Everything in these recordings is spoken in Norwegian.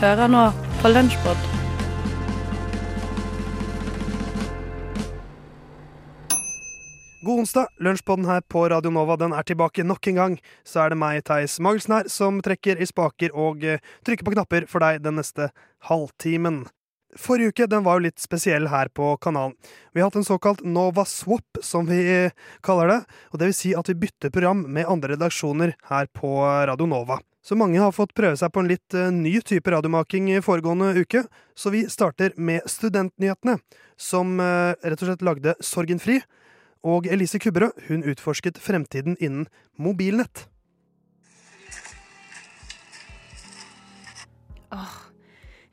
Hører nå på Lunsjpod. God onsdag. Lunsjpodden her på Radio Nova den er tilbake nok en gang. Så er det meg, Theis Magelsen her, som trekker i spaker og eh, trykker på knapper for deg den neste halvtimen. Forrige uke den var jo litt spesiell her på kanalen. Vi har hatt en såkalt Nova Swap, som vi eh, kaller det. Og det vil si at vi bytter program med andre redaksjoner her på Radio Nova. Så mange har fått prøve seg på en litt eh, ny type radiomaking i foregående uke. Så vi starter med Studentnyhetene, som eh, rett og slett lagde Sorgen fri. Og Elise Kubberød hun utforsket fremtiden innen mobilnett. Åh,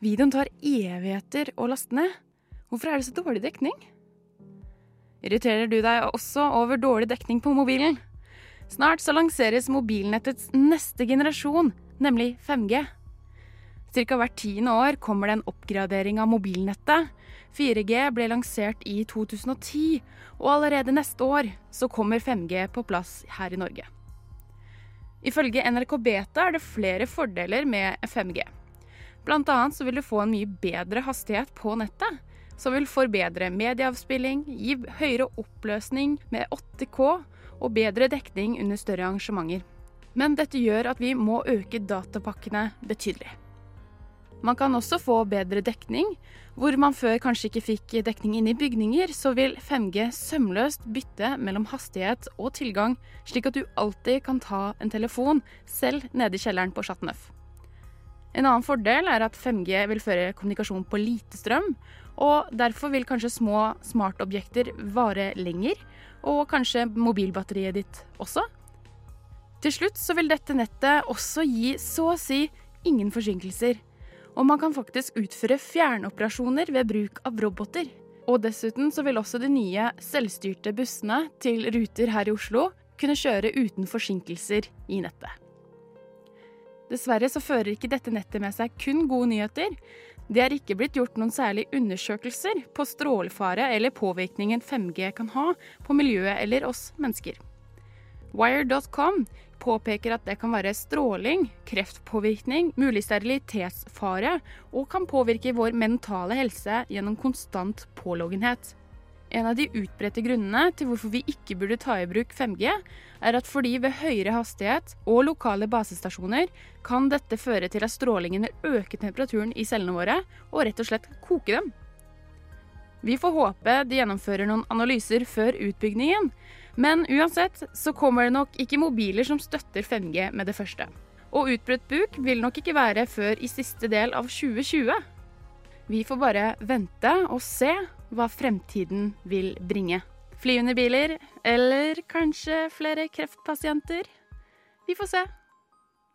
videoen tar evigheter å laste ned. Hvorfor er det så dårlig dekning? Irriterer du deg også over dårlig dekning på mobilen? Snart så lanseres mobilnettets neste generasjon, nemlig 5G. Cirka hvert tiende år kommer det en oppgradering av mobilnettet. 4G ble lansert i 2010, og allerede neste år så kommer 5G på plass her i Norge. Ifølge NRK Beta er det flere fordeler med 5G. Blant annet så vil du få en mye bedre hastighet på nettet, som vil forbedre medieavspilling, gi høyere oppløsning med 8K og bedre dekning under større arrangementer. Men dette gjør at vi må øke datapakkene betydelig. Man kan også få bedre dekning. Hvor man før kanskje ikke fikk dekning inne i bygninger, så vil 5G sømløst bytte mellom hastighet og tilgang, slik at du alltid kan ta en telefon, selv nede i kjelleren på Neuf. En annen fordel er at 5G vil føre kommunikasjon på lite strøm, og derfor vil kanskje små smartobjekter vare lenger, og kanskje mobilbatteriet ditt også. Til slutt så vil dette nettet også gi så å si ingen forsinkelser og man kan faktisk utføre fjernoperasjoner ved bruk av roboter. Og dessuten så vil også de nye selvstyrte bussene til Ruter her i Oslo kunne kjøre uten forsinkelser i nettet. Dessverre så fører ikke dette nettet med seg kun gode nyheter. Det er ikke blitt gjort noen særlige undersøkelser på strålefare eller påvirkningen 5G kan ha på miljøet eller oss mennesker. Wire.com påpeker at det kan være stråling, kreftpåvirkning, mulig sterilitetsfare og kan påvirke vår mentale helse gjennom konstant påloggenhet. En av de utbredte grunnene til hvorfor vi ikke burde ta i bruk 5G, er at fordi ved høyere hastighet og lokale basestasjoner kan dette føre til at strålingen vil øke temperaturen i cellene våre og rett og slett koke dem. Vi får håpe de gjennomfører noen analyser før utbyggingen, men uansett så kommer det nok ikke mobiler som støtter 5G med det første. Og utbrutt buk vil nok ikke være før i siste del av 2020. Vi får bare vente og se hva fremtiden vil bringe. Flyvende biler, eller kanskje flere kreftpasienter? Vi får se.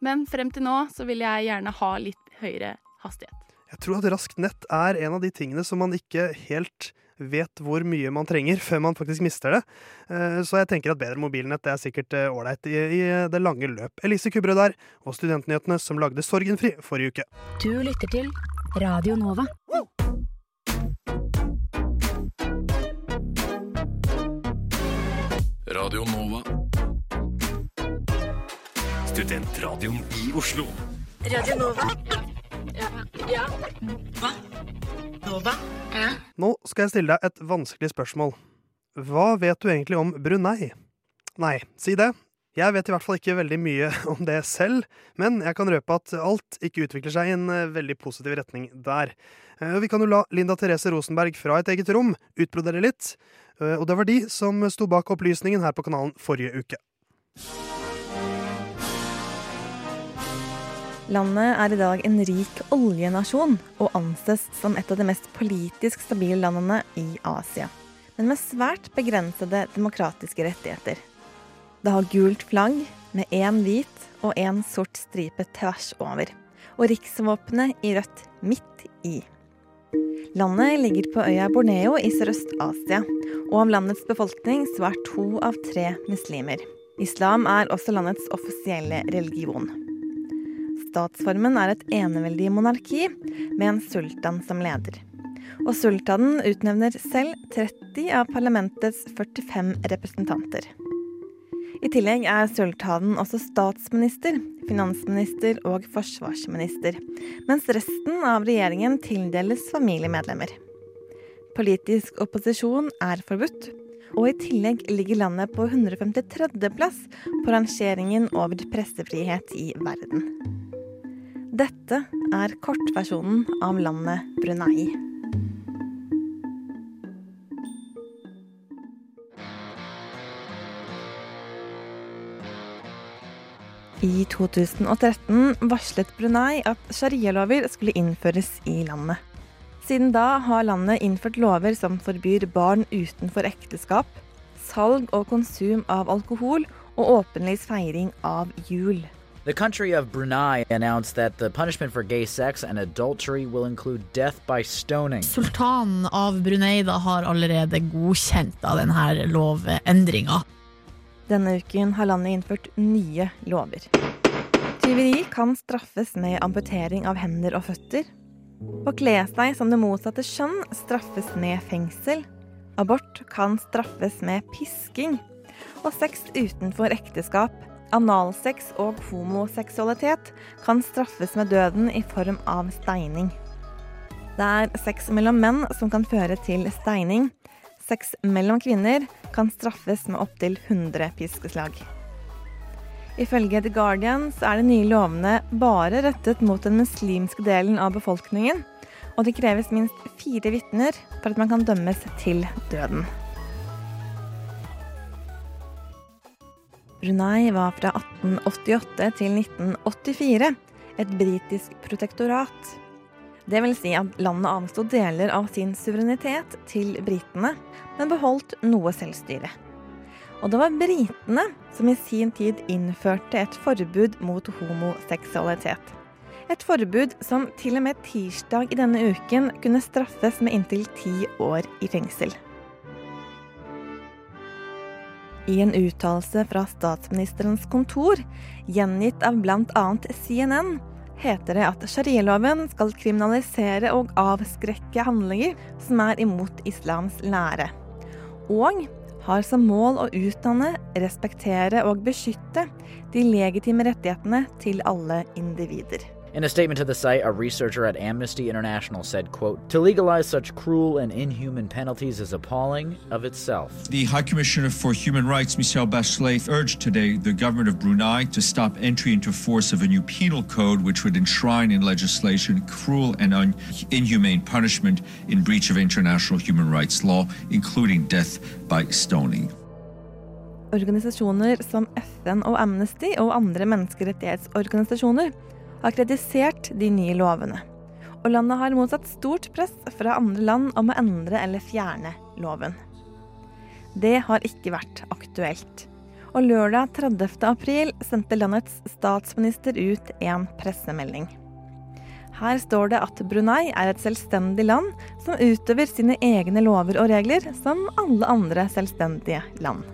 Men frem til nå så vil jeg gjerne ha litt høyere hastighet. Jeg tror at raskt nett er en av de tingene som man ikke helt vet hvor mye man trenger før man faktisk mister det. Eh, så jeg tenker at bedre mobilnett det er sikkert eh, ålreit i, det lange løp. Elise Kubrød der, og Studentnyhetene som lagde Sorgenfri forrige uke. Du lytter til Radio Nova. Radio Nova. Studentradioen i Oslo. Radio Nova. Ja. ja. Hva? Nova? Ja. Nå skal jeg stille deg et vanskelig spørsmål. Hva vet du egentlig om Brunei? Nei, si det. Jeg vet i hvert fall ikke veldig mye om det selv, men jeg kan røpe at alt ikke utvikler seg i en eh, veldig positiv retning der. Eh, vi kan jo la Linda Therese Rosenberg fra et eget rom utbrodere litt, eh, og det var de som sto bak opplysningen her på kanalen forrige uke. Landet er i dag en rik oljenasjon og anses som et av de mest politisk stabile landene i Asia, men med svært begrensede demokratiske rettigheter. Det har gult flagg med én hvit og én sort stripe tvers over, og riksvåpenet i rødt midt i. Landet ligger på øya Borneo i Sørøst-Asia, og av landets befolkning så er to av tre muslimer. Islam er også landets offisielle religion. Statsformen er et eneveldig monarki med en sultan som leder. Og sultanen utnevner selv 30 av parlamentets 45 representanter. I tillegg er sultanen også statsminister, finansminister og forsvarsminister, mens resten av regjeringen tildeles familiemedlemmer. Politisk opposisjon er forbudt, og i tillegg ligger landet på 153. plass på rangeringen over pressefrihet i verden. Dette er kortversjonen av landet Brunei. I 2013 varslet Brunei at sharialover skulle innføres i landet. Siden da har landet innført lover som forbyr barn utenfor ekteskap, salg og konsum av alkohol og åpenlys feiring av jul. The country of Brunei announced that the punishment for gay sex and adultery will include death by stoning. Sultanen av Brunei da har allerede godkjent denne lovendringa. Denne uken har landet innført nye lover. Tyveri kan straffes med amputering av hender og føtter. Å kle seg som det motsatte kjønn straffes med fengsel. Abort kan straffes med pisking. Og sex utenfor ekteskap, analsex og homoseksualitet kan straffes med døden i form av steining. Det er sex mellom menn som kan føre til steining. Sex mellom kvinner kan straffes med opptil 100 piskeslag. Ifølge The Guardian er de nye lovene bare rettet mot den muslimske delen av befolkningen, og det kreves minst fire vitner for at man kan dømmes til døden. Brunei var fra 1888 til 1984 et britisk protektorat. Det vil si at landet avsto deler av sin suverenitet til britene, men beholdt noe selvstyre. Og det var britene som i sin tid innførte et forbud mot homoseksualitet. Et forbud som til og med tirsdag i denne uken kunne straffes med inntil ti år i fengsel. I en uttalelse fra statsministerens kontor, gjengitt av bl.a. CNN, heter det at sharialoven skal kriminalisere og avskrekke handlinger som er imot islams lære. Og har som mål å utdanne, respektere og beskytte de legitime rettighetene til alle individer. In a statement to the site, a researcher at Amnesty International said, quote, To legalize such cruel and inhuman penalties is appalling of itself. The High Commissioner for Human Rights, Michelle Bachelet, urged today the government of Brunei to stop entry into force of a new penal code which would enshrine in legislation cruel and un- inhumane punishment in breach of international human rights law, including death by stoning. Organisasjoner som FN og Amnesty og andre menneskerettighetsorganisasjoner har kritisert de nye lovene. Og landet har motsatt stort press fra andre land om å endre eller fjerne loven. Det har ikke vært aktuelt. Og lørdag 30. april sendte landets statsminister ut en pressemelding. Her står det at Brunei er et selvstendig land som utøver sine egne lover og regler som alle andre selvstendige land.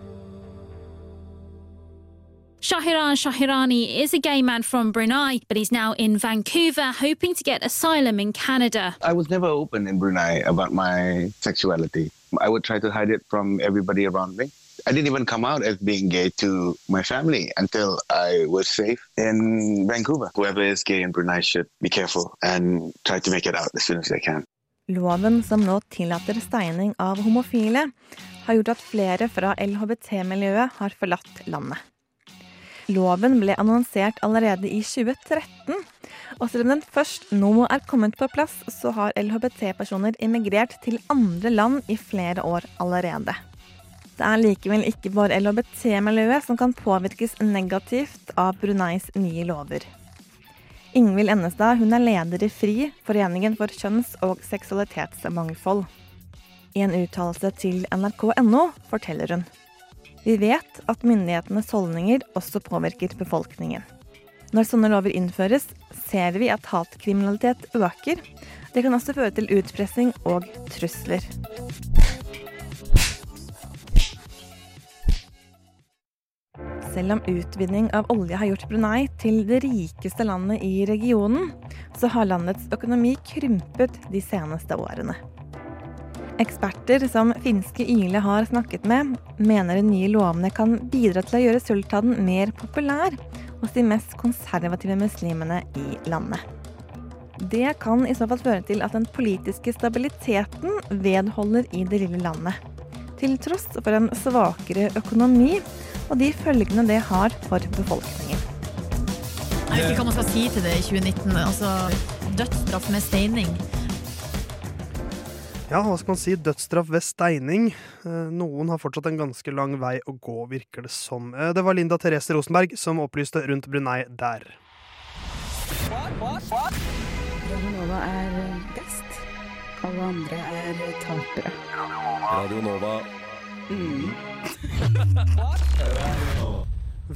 Shahiran Shahirani is a gay man from Brunei, but he's now in Vancouver hoping to get asylum in Canada. I was never open in Brunei about my sexuality. I would try to hide it from everybody around me. I didn't even come out as being gay to my family until I was safe in Vancouver. Whoever is gay in Brunei should be careful and try to make it out as soon as they can. Loven som nå tillater steining av homofile, har gjort at flere fra LHBT-miljøet har forlatt landet. Loven ble annonsert allerede i 2013, og selv om den først nå er kommet på plass, så har LHBT-personer immigrert til andre land i flere år allerede. Det er likevel ikke bare LHBT-miljøet som kan påvirkes negativt av Bruneis nye lover. Ingvild Ennestad hun er leder i FRI, Foreningen for kjønns- og seksualitetsmangfold. I en uttalelse til nrk.no forteller hun. Vi vet at myndighetenes holdninger også påvirker befolkningen. Når sånne lover innføres, ser vi at hatkriminalitet øker. Det kan også føre til utpressing og trusler. Selv om utvinning av olje har gjort Brunei til det rikeste landet i regionen, så har landets økonomi krympet de seneste årene. Eksperter som finske Yle har snakket med, mener de nye lovene kan bidra til å gjøre sultaden mer populær hos de mest konservative muslimene i landet. Det kan i så fall føre til at den politiske stabiliteten vedholder i det lille landet. Til tross for en svakere økonomi og de følgene det har for befolkningen. Jeg vet ikke hva man skal si til det i 2019. Altså, dødsstraff med steining. Ja, hva skal man si? Dødsstraff ved steining. Eh, Noen har fortsatt en ganske lang vei å gå, virker det som. Eh, Det var Linda Therese Rosenberg som opplyste rundt Brunei der. Radionova er best. Alle andre er tapere. Radio Nova.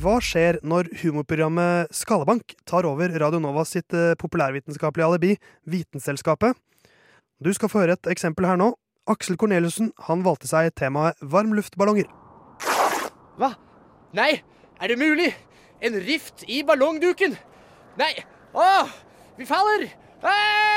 Hva skjer når humorprogrammet Skalabank tar over Radio Nova sitt eh, populærvitenskapelige alibi, Vitenselskapet? Du skal få høre et eksempel her nå. Aksel Korneliussen han valgte seg temaet varmluftballonger. Hva? Nei, er det mulig? En rift i ballongduken? Nei! Å! Vi faller! Nei,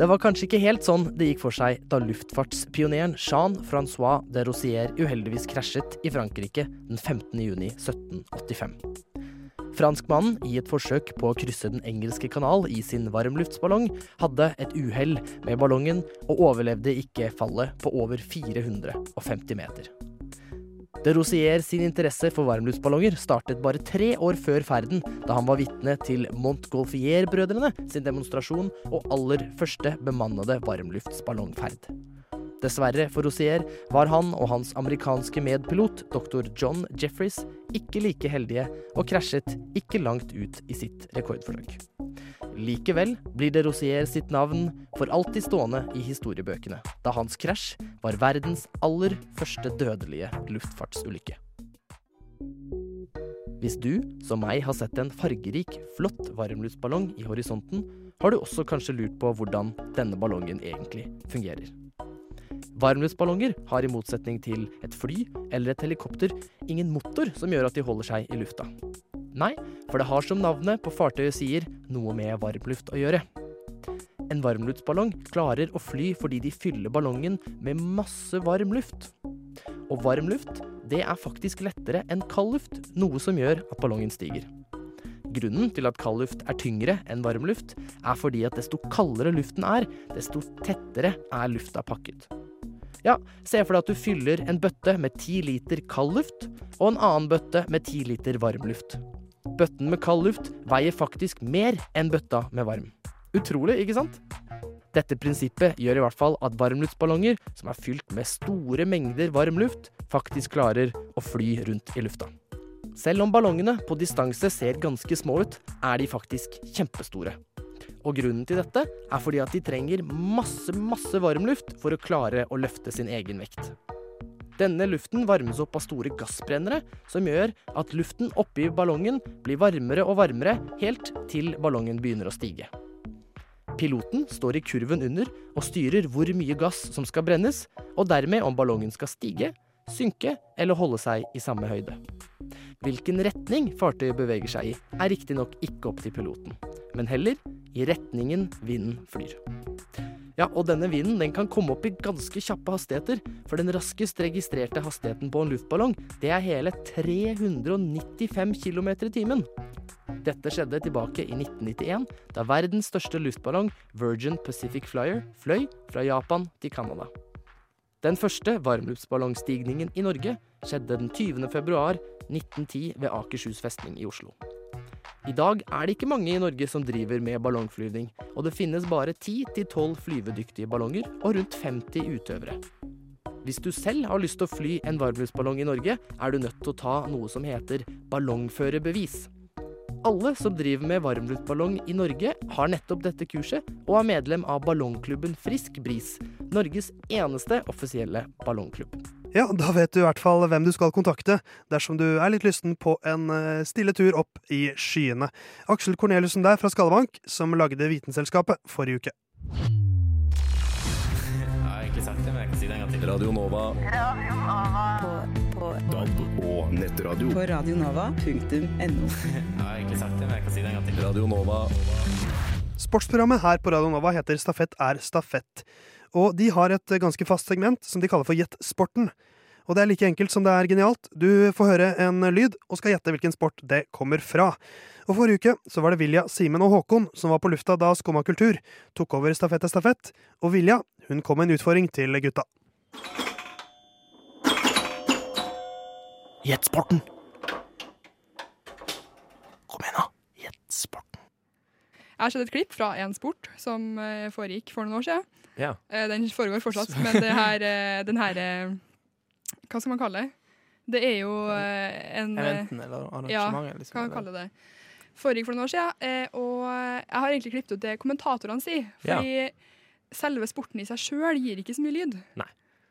det var kanskje ikke helt sånn det gikk for seg da luftfartspioneren Jean-Francois de Rosier uheldigvis krasjet i Frankrike den 15. juni 1785. Franskmannen, i et forsøk på å krysse Den engelske kanal i sin varmluftsballong, hadde et uhell med ballongen og overlevde ikke fallet på over 450 meter. De Rosier sin interesse for varmluftsballonger startet bare tre år før ferden, da han var vitne til Montgolfier-brødrene sin demonstrasjon og aller første bemannede varmluftsballongferd. Dessverre for Rosier var han og hans amerikanske medpilot, dr. John Jeffries, ikke like heldige og krasjet ikke langt ut i sitt rekordforsøk. Likevel blir de Rosier sitt navn for alltid stående i historiebøkene, da hans krasj var verdens aller første dødelige luftfartsulykke. Hvis du, som meg, har sett en fargerik, flott varmluftsballong i horisonten, har du også kanskje lurt på hvordan denne ballongen egentlig fungerer. Varmluftsballonger har i motsetning til et fly eller et helikopter ingen motor som gjør at de holder seg i lufta. Nei, for det har som navnet på fartøyet sier, noe med varmluft å gjøre. En varmluftsballong klarer å fly fordi de fyller ballongen med masse varm luft. Og varm luft, det er faktisk lettere enn kald luft, noe som gjør at ballongen stiger. Grunnen til at kald luft er tyngre enn varm luft, er fordi at desto kaldere luften er, desto tettere er lufta pakket. Ja, se for deg at du fyller en bøtte med ti liter kald luft, og en annen bøtte med ti liter varm luft. Bøtten med kald luft veier faktisk mer enn bøtta med varm. Utrolig, ikke sant? Dette prinsippet gjør i hvert fall at varmluftsballonger som er fylt med store mengder varm luft, faktisk klarer å fly rundt i lufta. Selv om ballongene på distanse ser ganske små ut, er de faktisk kjempestore. Og grunnen til dette er fordi at de trenger masse, masse varmluft for å klare å løfte sin egen vekt. Denne luften varmes opp av store gassbrennere, som gjør at luften oppi ballongen blir varmere og varmere helt til ballongen begynner å stige. Piloten står i kurven under og styrer hvor mye gass som skal brennes, og dermed om ballongen skal stige, synke eller holde seg i samme høyde. Hvilken retning fartøyet beveger seg i, er riktignok ikke opp til piloten, men heller i retningen vinden flyr. Ja, og denne vinden den kan komme opp i ganske kjappe hastigheter, for den raskest registrerte hastigheten på en luftballong, det er hele 395 km i timen. Dette skjedde tilbake i 1991, da verdens største luftballong, Virgin Pacific Flyer, fløy fra Japan til Canada. Den første varmluftsballongstigningen i Norge skjedde den 20. februar 1910 ved Akershus festning i Oslo. I dag er det ikke mange i Norge som driver med ballongflyvning, og det finnes bare 10-12 flyvedyktige ballonger og rundt 50 utøvere. Hvis du selv har lyst til å fly en varmluftsballong i Norge, er du nødt til å ta noe som heter ballongførerbevis. Alle som driver med varmluftballong i Norge, har nettopp dette kurset, og er medlem av ballongklubben Frisk Bris, Norges eneste offisielle ballongklubb. Ja, da vet du i hvert fall hvem du skal kontakte dersom du er litt lysten på en eh, stille tur opp i skyene. Aksel Korneliussen der fra Skallebank, som lagde Vitenselskapet forrige uke. Jeg har egentlig egentlig sagt det, men jeg kan si det en gang til. Radio Nova. På, på, DAB og nettradio. på radionova.no. Jeg har egentlig sagt det, men jeg kan si det en gang til. Radio Nova. Sportsprogrammet her på Radio Nova heter Stafett er stafett. Og de har et ganske fast segment som de kaller for Gjett sporten. Og det er like enkelt som det er genialt. Du får høre en lyd og skal gjette hvilken sport det kommer fra. Og Forrige uke så var det Vilja, Simen og Håkon som var på lufta da Skumma kultur tok over Stafett er stafett. Og Vilja hun kom med en utfordring til gutta. Gjett sporten! Kom igjen, da. Gjett sporten. Jeg har sett et klipp fra en sport som eh, foregikk for noen år siden. Ja. Eh, Den foregår fortsatt, men det her, eh, den her eh, Hva skal man kalle det? Det er jo en Eventen eller arrangementet, Ja, liksom, kan man kalle det. Foregikk for noen år siden, og jeg har egentlig klippet ut det kommentatorene sier. Ja. Fordi selve sporten i seg sjøl gir ikke så mye lyd. Nei.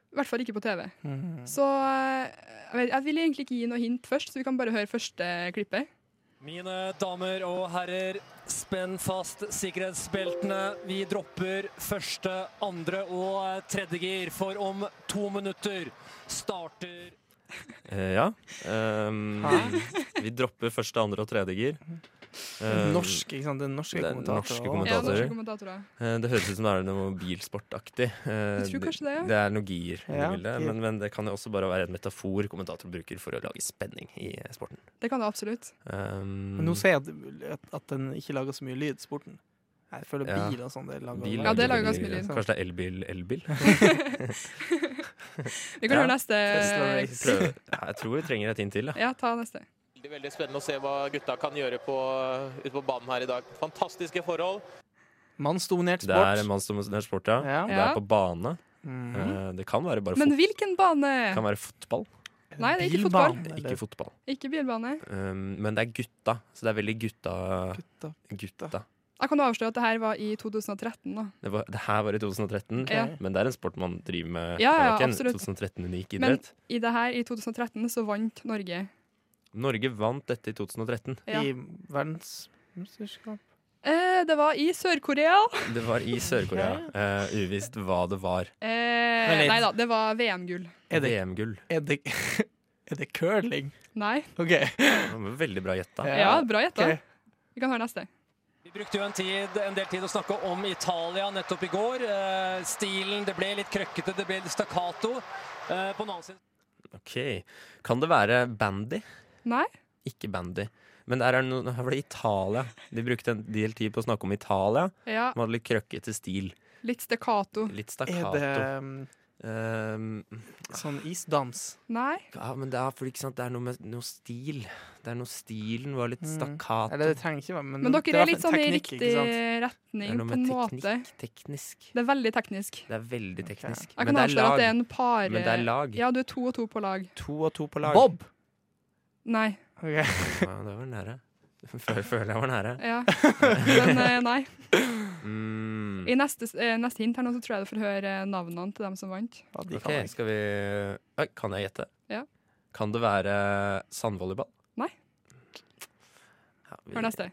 I hvert fall ikke på TV. Mhm. Så eh, jeg, vet, jeg vil egentlig ikke gi noe hint først, så vi kan bare høre første klippet. Mine damer og herrer, spenn fast sikkerhetsbeltene. Vi dropper første, andre og tredje gir, for om to minutter starter Eh, ja. Um, vi dropper første, andre og tredje gir. Um, Norsk, ikke sant? Det er norske det er kommentatorer norske også. Ja, norske kommentatorer. Eh, Det høres ut som det er noe bilsportaktig. Eh, Jeg tror kanskje det, ja. Det er noe gir Ja, bildet, gir. men, men det kan jo også bare være en metafor kommentator bruker for å lage spenning i sporten. Det kan det absolutt. Um, Men nå ser jeg at, at, at den ikke lager så mye lyd, sporten. Jeg føler Ja. bil og sånn. Det lager Bil Ja, det lager ganske mye lyd. Kanskje det er elbil, elbil? Vi kan høre neste. Ja, jeg tror vi trenger et inn til. Ja. Ja, ta neste. Veldig, veldig spennende å se hva gutta kan gjøre på, ute på banen her i dag. Fantastiske forhold. Mannsdominert sport. Det er mannsdominert sport, ja. Ja. Det er på bane. Mm Eh, Det kan være bare Men hvilken bane? det kan være fotball. Nei, det er ikke fotball. Ikke fotball. Ikke bilbane. Um, men det er gutta, så det er veldig gutta Gutta. Jeg kan avsløre at det her var i 2013. da. Det, var, det her var i 2013, Ja. men det er en sport man driver med. Ja, ja, absolutt. 2013-unik idrett. Men i det her, i 2013, så vant Norge. Norge vant dette i 2013. Ja. I verdensmesterskap. Eh, det var i Sør-Korea. Det var i Sør-Korea. Eh, uvisst hva det var. Eh, nei da, det var VM-gull. Er det, VM-gull. er det, er det curling? Nei. OK. Veldig bra gjetta. Ja, bra gjetta. Okay. Vi kan høre neste. Vi brukte jo en, tid, en del tid å snakke om Italia nettopp i går. Eh, stilen, det ble litt krøkkete, det ble litt stakkato. Eh, på den annen side OK. Kan det være bandy? Nei. Ikke bandy. Men der er noe, her var det Italia. De brukte en del tid på å snakke om Italia. Ja. De hadde litt krøkkete stil. Litt stakkato. Litt Er det um, Um, sånn isdans? Nei. ja, men det er, for, ikke sant, det er noe med noe stil. Det er noe Stilen var litt stakkato. Mm. det trenger ikke være men, Men dere er litt sånn i riktig retning er noe på en måte. teknikk. Teknisk. Det er veldig teknisk. Det er veldig teknisk. Jeg kan Men det er avsløre at det er en par Men det er lag. Ja, du er to og to på lag. To og to på lag. Bob! Nei. Ok. Ja, det var nære. Føler, føler jeg var nære. Ja. Men eh, nei. Mm. I neste, eh, neste hint her nå så tror jeg du får høre navnene til dem som vant. Ok, skal vi Oi, Kan jeg gjette? Ja. Kan det være sandvolleyball? Nei. Ja, vi- Hør neste.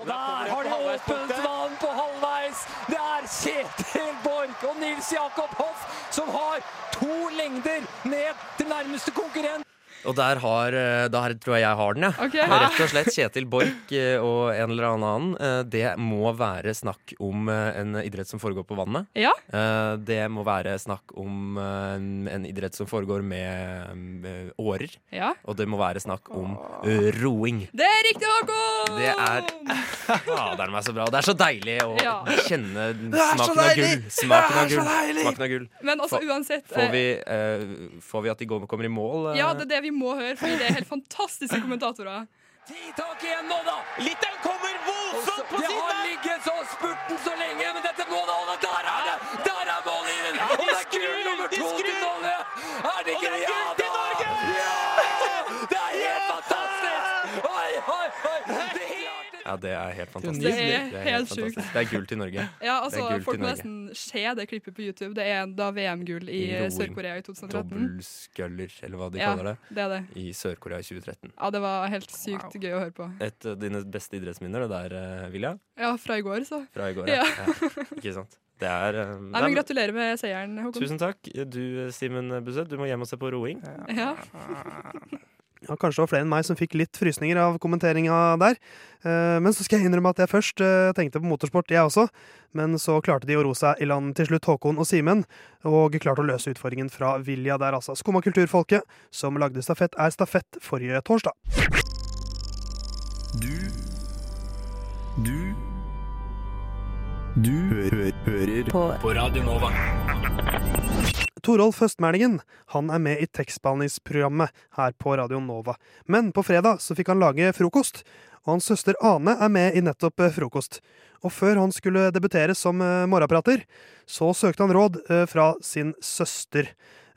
Og der har de åpent vann på halvveis! Det er Kjetil Borch og Nils Jakob Hoff som har to lengder ned til nærmeste konkurrent. Og der, har, eh, der tror jeg jeg har den, jeg. Okay. Rett og slett Kjetil Borch eh, og en eller annen. eh, Det må være snakk om en idrett som foregår på vannet. Ja. Eh, Det må være snakk om en- idrett som foregår med årer. Ja. Og det må være snakk om roing. Det er riktig, Håkon! Det er Faderen meg så bra. Det er så deilig å Ja. kjenne smaken av gull. Smaken av Det er så gull. Smaken av gull. Men altså, uansett, Får vi, får vi at de går, kommer i mål? Ja, det er det vi må høre, fordi det er helt fantastiske kommentatorer. Tak igjen nå, da! Litauen kommer voldsomt på siden! Det har ligget så spurten så lenge, men dette må da holde. Der er det! Der er mållinjen! Og det er gull nummer to til Norge! Er det ikke det? Ja! Det er helt fantastisk! Oi, oi, oi! Det er helt Ja, det er helt fantastisk. Det er helt fantastisk. sjukt. Det er gull til Norge. Ja, altså, er Folk må nesten se det klippet på YouTube. Det er da VM-gull i, I. Sør-Korea i 2013. Dobbeltsculler, eller hva de Ja, kaller det. det er det. I Sør-Korea i 2013. Ja, det var helt sykt gøy å høre på. Et av dine beste idrettsminner, det der, eh, Vilja? Ja, fra i går, så. Fra i går, ja. Ja. ja. Ikke sant? Det er eh, Nei, men Gratulerer med seieren, Håkon. Tusen takk. Du, Simen Buseth, du må hjem og se på roing. Ja. Ja, kanskje det var flere enn meg som fikk litt frysninger av kommenteringa der. Eh, Men så skal jeg innrømme at jeg først eh, tenkte på motorsport, jeg også. Men så klarte de å ro seg i land til slutt, Håkon og Simen, og klarte å løse utfordringen fra Vilja der, altså. Skumma kulturfolket, som lagde stafett, er stafett forrige torsdag. Du Du Du hø hører På, på Radio Nova. Torolf Høstmælingen han er med i tekstbehandlingsprogrammet her på Radio Nova. Men på fredag så fikk han lage frokost, og hans søster Ane er med i nettopp eh, frokost. Og før han skulle debutere som eh, morgenprater, så søkte han råd eh, fra sin søster.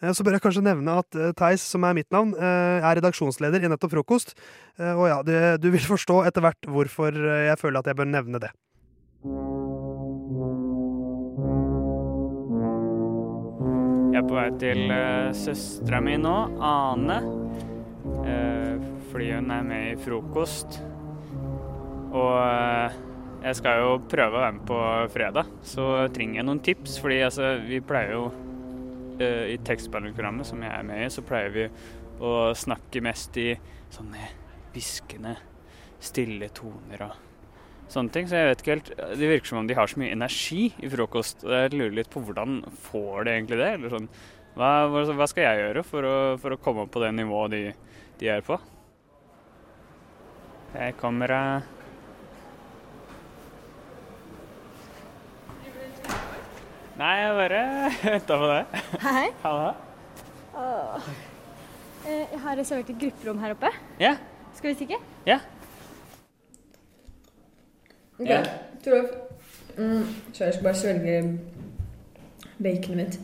Så bør jeg kanskje nevne at Theis, som er mitt navn, er redaksjonsleder i nettopp frokost. Og ja, det, du vil forstå etter hvert hvorfor jeg føler at jeg bør nevne det. Jeg er på vei til uh, søstera mi nå, Ane. Uh, fordi hun er med i frokost. Og uh, jeg skal jo prøve å være med på fredag, så trenger jeg noen tips. Fordi altså, vi pleier jo uh, I tekstbehandlingsprogrammet som jeg er med i, så pleier vi å snakke mest i sånne hviskende, stille toner og sånne ting. Så jeg vet ikke helt Det virker som om de har så mye energi i frokost. Jeg lurer litt på hvordan får de egentlig det? Eller sånn, hva, hva skal jeg gjøre for å, for å komme opp på det nivået de, de er på? Her kommer jeg. Nei, jeg bare venta på deg. Hei. Halla. Åh. Eh, Jeg har reservert et grupperom her oppe. Ja. Skal vi stikke? Ja. Ok, Ja. Torolf. Mm, så jeg skal bare svelge baconet mitt.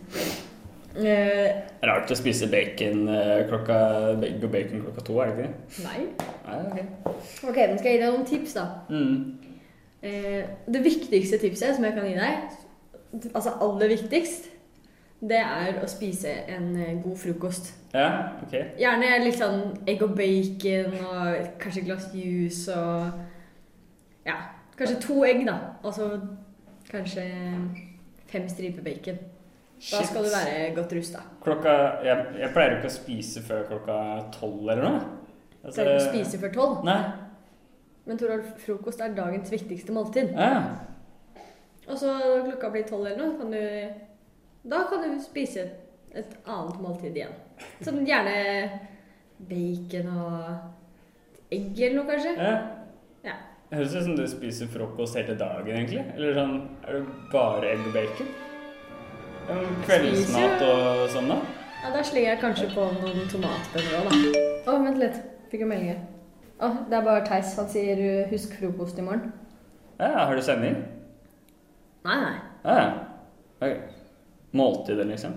Eh, Rart å spise bacon eh, klokka og bacon klokka to, er det ikke? nei. Nei, okay. Ok, nå skal jeg gi deg noen tips, da. Mm. Eh, det viktigste tipset som jeg kan gi deg, altså aller viktigst, det er å spise en eh, god frokost. Ja, ok. Gjerne litt sånn egg og bacon og kanskje et glass juice og Ja, kanskje to egg, da. Og så kanskje fem striper bacon. Da Shit. skal du være godt rusta. Klokka jeg, jeg pleier ikke å spise før klokka tolv eller noe. Altså, Pleier du ikke å spise før tolv? Nei. Men Toralf, frokost er dagens viktigste måltid. Ja. Og så når klokka blir tolv eller noe, kan du Da kan du spise et annet måltid igjen. Sånn gjerne bacon og egg eller noe, kanskje. Ja. Ja. Det høres ut som du spiser frokost hele dagen, egentlig. Eller sånn Er det bare egg og bacon? Kveldsmat og sånn, da? Ja, Da slenger jeg kanskje på noen tomatbønner òg, da. Å, vent litt. Fikk en melding her. Å, det er bare Theis. Han sier 'husk frokost i morgen'. Ja, har du sending? Nei, nei. Ja. Ok. Måltidet, liksom?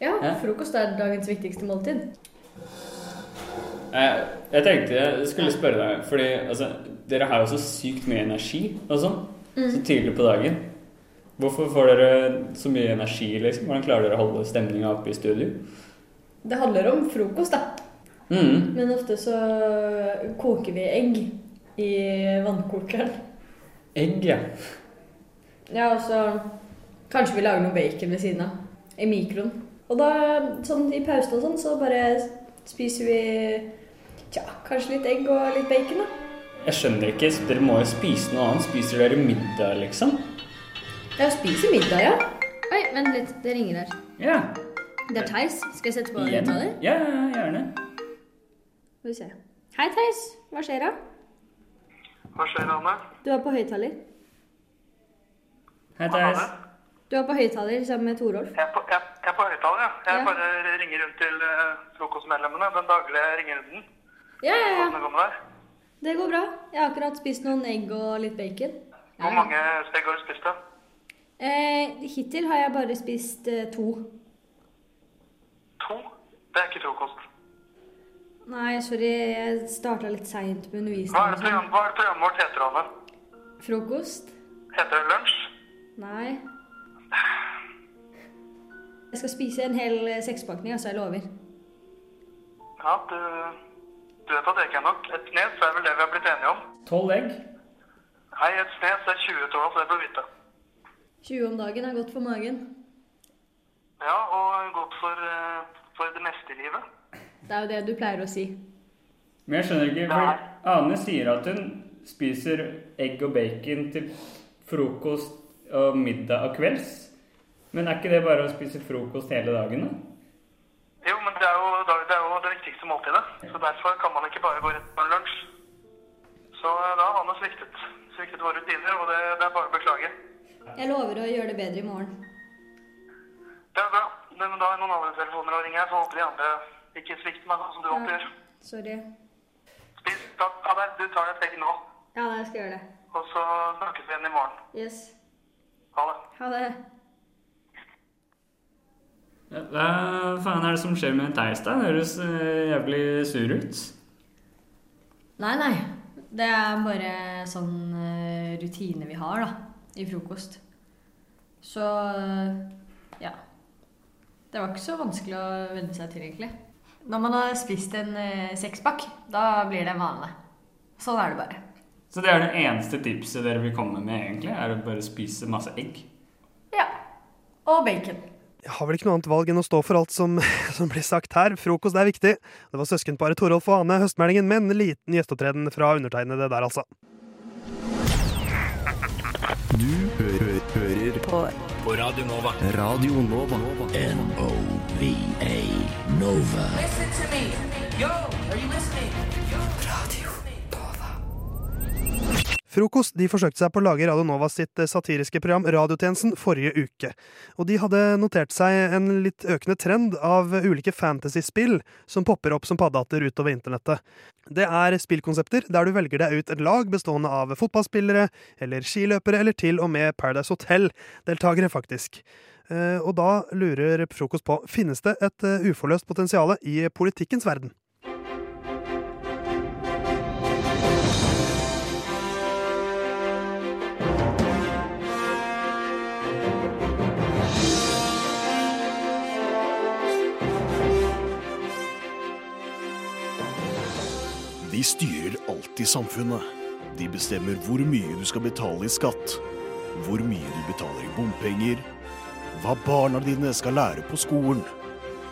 Ja, Ja. frokost er dagens viktigste måltid. Jeg, jeg tenkte jeg skulle spørre deg, fordi altså, dere har jo så sykt mye energi og sånn, Mm. så tidlig på dagen. Hvorfor får dere så mye energi, liksom? Hvordan klarer dere å holde stemninga oppe i studio? Det handler om frokost, da. Mm. Men ofte så koker vi egg i vannkokeren. Egg, ja. Ja, og så kanskje vi lager noe bacon ved siden av. I mikroen. Og da, sånn i pausen og sånn, så bare spiser vi tja, kanskje litt egg og litt bacon, da. Jeg skjønner ikke, dere må jo spise noe annet. Spiser dere middag, liksom? Ja, spiser middag, ja. Oi, vent litt. Det ringer her. Ja. Det er Theis. Skal jeg sette på Igjen? høyttaler? Ja, ja, gjerne. Skal vi se. Hei, Theis. Hva skjer da? Hva skjer, Anne? Du er på høyttaler. Hei, Theis. Du er på høyttaler sammen med Torolf. Jeg er på, jeg, jeg er på høyttaler, ja. Jeg Ja. bare ringer rundt til uh, frokostmedlemmene. Den daglige ringerunden. Ja, ja, ja. Hvordan det går? Det bra. Jeg har akkurat spist noen egg og litt bacon. Hvor mange steg har du spist, da? Eh, hittil har jeg bare spist eh, to. To? Det er ikke frokost. Nei, sorry. Jeg starta litt seint med Hva er, det undervisningen. hva er det programmet vårt heter, Anne? Frokost? Heter det lunsj? Nei. Jeg skal spise en hel eh, sekspakning, altså. Jeg lover. Ja, du, du vet at det ikke er nok. Et snes er vel det vi har blitt enige om. Tolv egg? Nei, et snes er 20 tonn, så det bør vite. 20 om dagen er godt for magen. Ja, og godt for, eh, for det meste i livet. Det er jo det du pleier å si. Men jeg skjønner ikke, for Ane sier at hun spiser egg og bacon til frokost og middag og kvelds. Men er ikke det bare å spise frokost hele dagen, da? Jo, men det er jo det, er jo det viktigste måltidet. Så derfor kan man ikke bare gå rett på en lunsj. Så eh, da har man sviktet. Sviktet våre rutiner, og det, det er bare å beklage. Jeg lover å gjøre det bedre i morgen. Det er bra. Men da er noen andre telefoner å ringe her, så håper de andre ikke svikter meg sånn som du alltid gjør. Sorry. Spis. Takk. Ha det. Du tar deg et egg nå. Ja, jeg skal gjøre det. Og så snakkes vi igjen i morgen. Yes. Ha det. Ha det. Ja, Hva faen er det som skjer med Theis, da? Høres eh, jævlig sur ut. Nei, nei. Det er bare sånn eh, rutine vi har, da. I frokost. Så eh, ja. Det var ikke så vanskelig å venne seg til, egentlig. Når man har spist en eh, sekspakk, da blir det en vane. Sånn er det bare. Så det er det eneste tipset dere vil komme med, egentlig? Er å bare spise masse egg? Ja. Og bacon. Jeg har vel ikke noe annet valg enn å stå for alt som, som blir sagt her. Frokost er viktig. Det var søskenparet Torolf og Ane Høstmeldingen med en liten gjesteopptreden fra undertegnede der, altså. Du hø hø hører på, på Radio Nova. Radio Nova. N-O-V-A Nova. Listen to me. Yo, are you listening? Frokost de forsøkte seg på å lage Radio Nova sitt eh, satiriske program Radiotjenesten forrige uke. Og de hadde notert seg en litt økende trend av ulike fantasyspill som popper opp som paddehatter utover internettet. Det er spillkonsepter der du velger deg ut et lag bestående av fotballspillere eller skiløpere, eller til og med Paradise Hotel-deltakere, faktisk. Eh, Og da lurer Frokost på finnes det et eh, uforløst potensial i politikkens verden. De styrer alltid samfunnet. De bestemmer hvor mye du skal betale i skatt, hvor mye du betaler i bompenger, hva barna dine skal lære på skolen,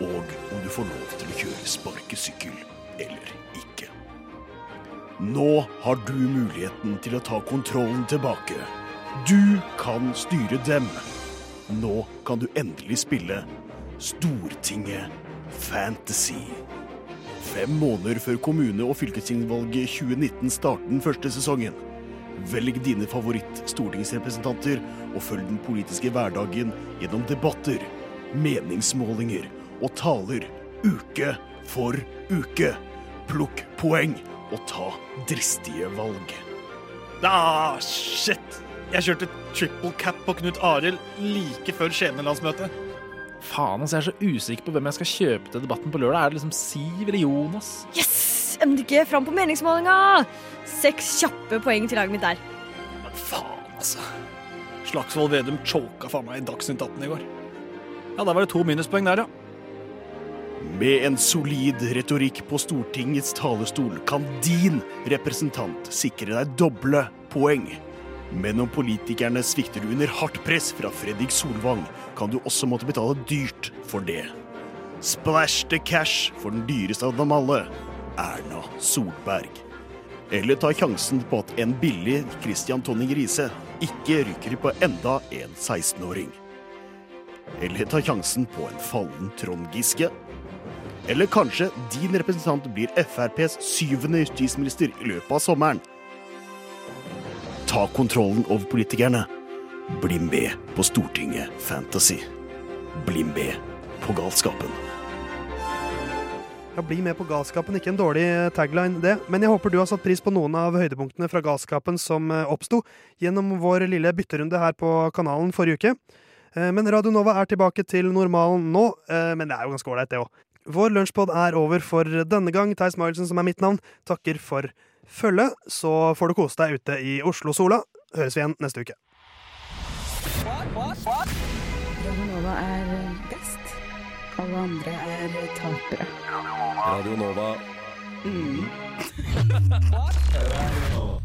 og om du får lov til å kjøre sparkesykkel eller ikke. Nå har du muligheten til å ta kontrollen tilbake. Du kan styre dem. Nå kan du endelig spille Stortinget Fantasy. Fem måneder før kommune- og fylkestingsvalget 2019 starter den første sesongen. Velg dine favoritt-stortingsrepresentanter og følg den politiske hverdagen gjennom debatter, meningsmålinger og taler uke for uke. Plukk poeng og ta dristige valg. Ah, shit! Jeg kjørte triple cap på Knut Arild like før Skjebnelandsmøtet. Faen, altså, jeg er så usikker på hvem jeg skal kjøpe til debatten på lørdag. Er det liksom Siv eller Jonas? Yes! MDG fram på meningsmålinga! Seks kjappe poeng til laget mitt der. Men Faen, altså. Slagsvold Vedum choka faen meg i Dagsnytt 18 i går. Ja, da var det to minuspoeng der, ja. Med en solid retorikk på Stortingets talerstol kan din representant sikre deg doble poeng. Men om politikerne svikter du under hardt press fra Fredrik Solvang, kan du også måtte betale dyrt for det. Splash the cash for den dyreste av dem alle, Erna Solberg. Eller ta sjansen på at en billig Christian Tonning Riise ikke rykker på enda en 16-åring. Eller ta sjansen på en fallen Trond Giske. Eller kanskje din representant blir FrPs syvende justisminister i løpet av sommeren. Ta kontrollen over politikerne. Bli med på Stortinget Fantasy. Bli med på galskapen. Ja, Bli med på galskapen, ikke en dårlig eh, tagline det, men jeg håper du har satt pris på noen av høydepunktene fra galskapen som eh, oppsto gjennom vår lille bytterunde her på kanalen forrige uke. Eh, Men Radio Nova er tilbake til normalen nå, men det er jo ganske ålreit, det òg. Vår lunsjpod er over for denne gang. Theis Magelsen, som er mitt navn, takker for følget. Så får du kose deg ute i Oslo-sola. Høres vi igjen neste uke. Radio Nova er best. Alle andre er tapere. Radio Nova. Mm.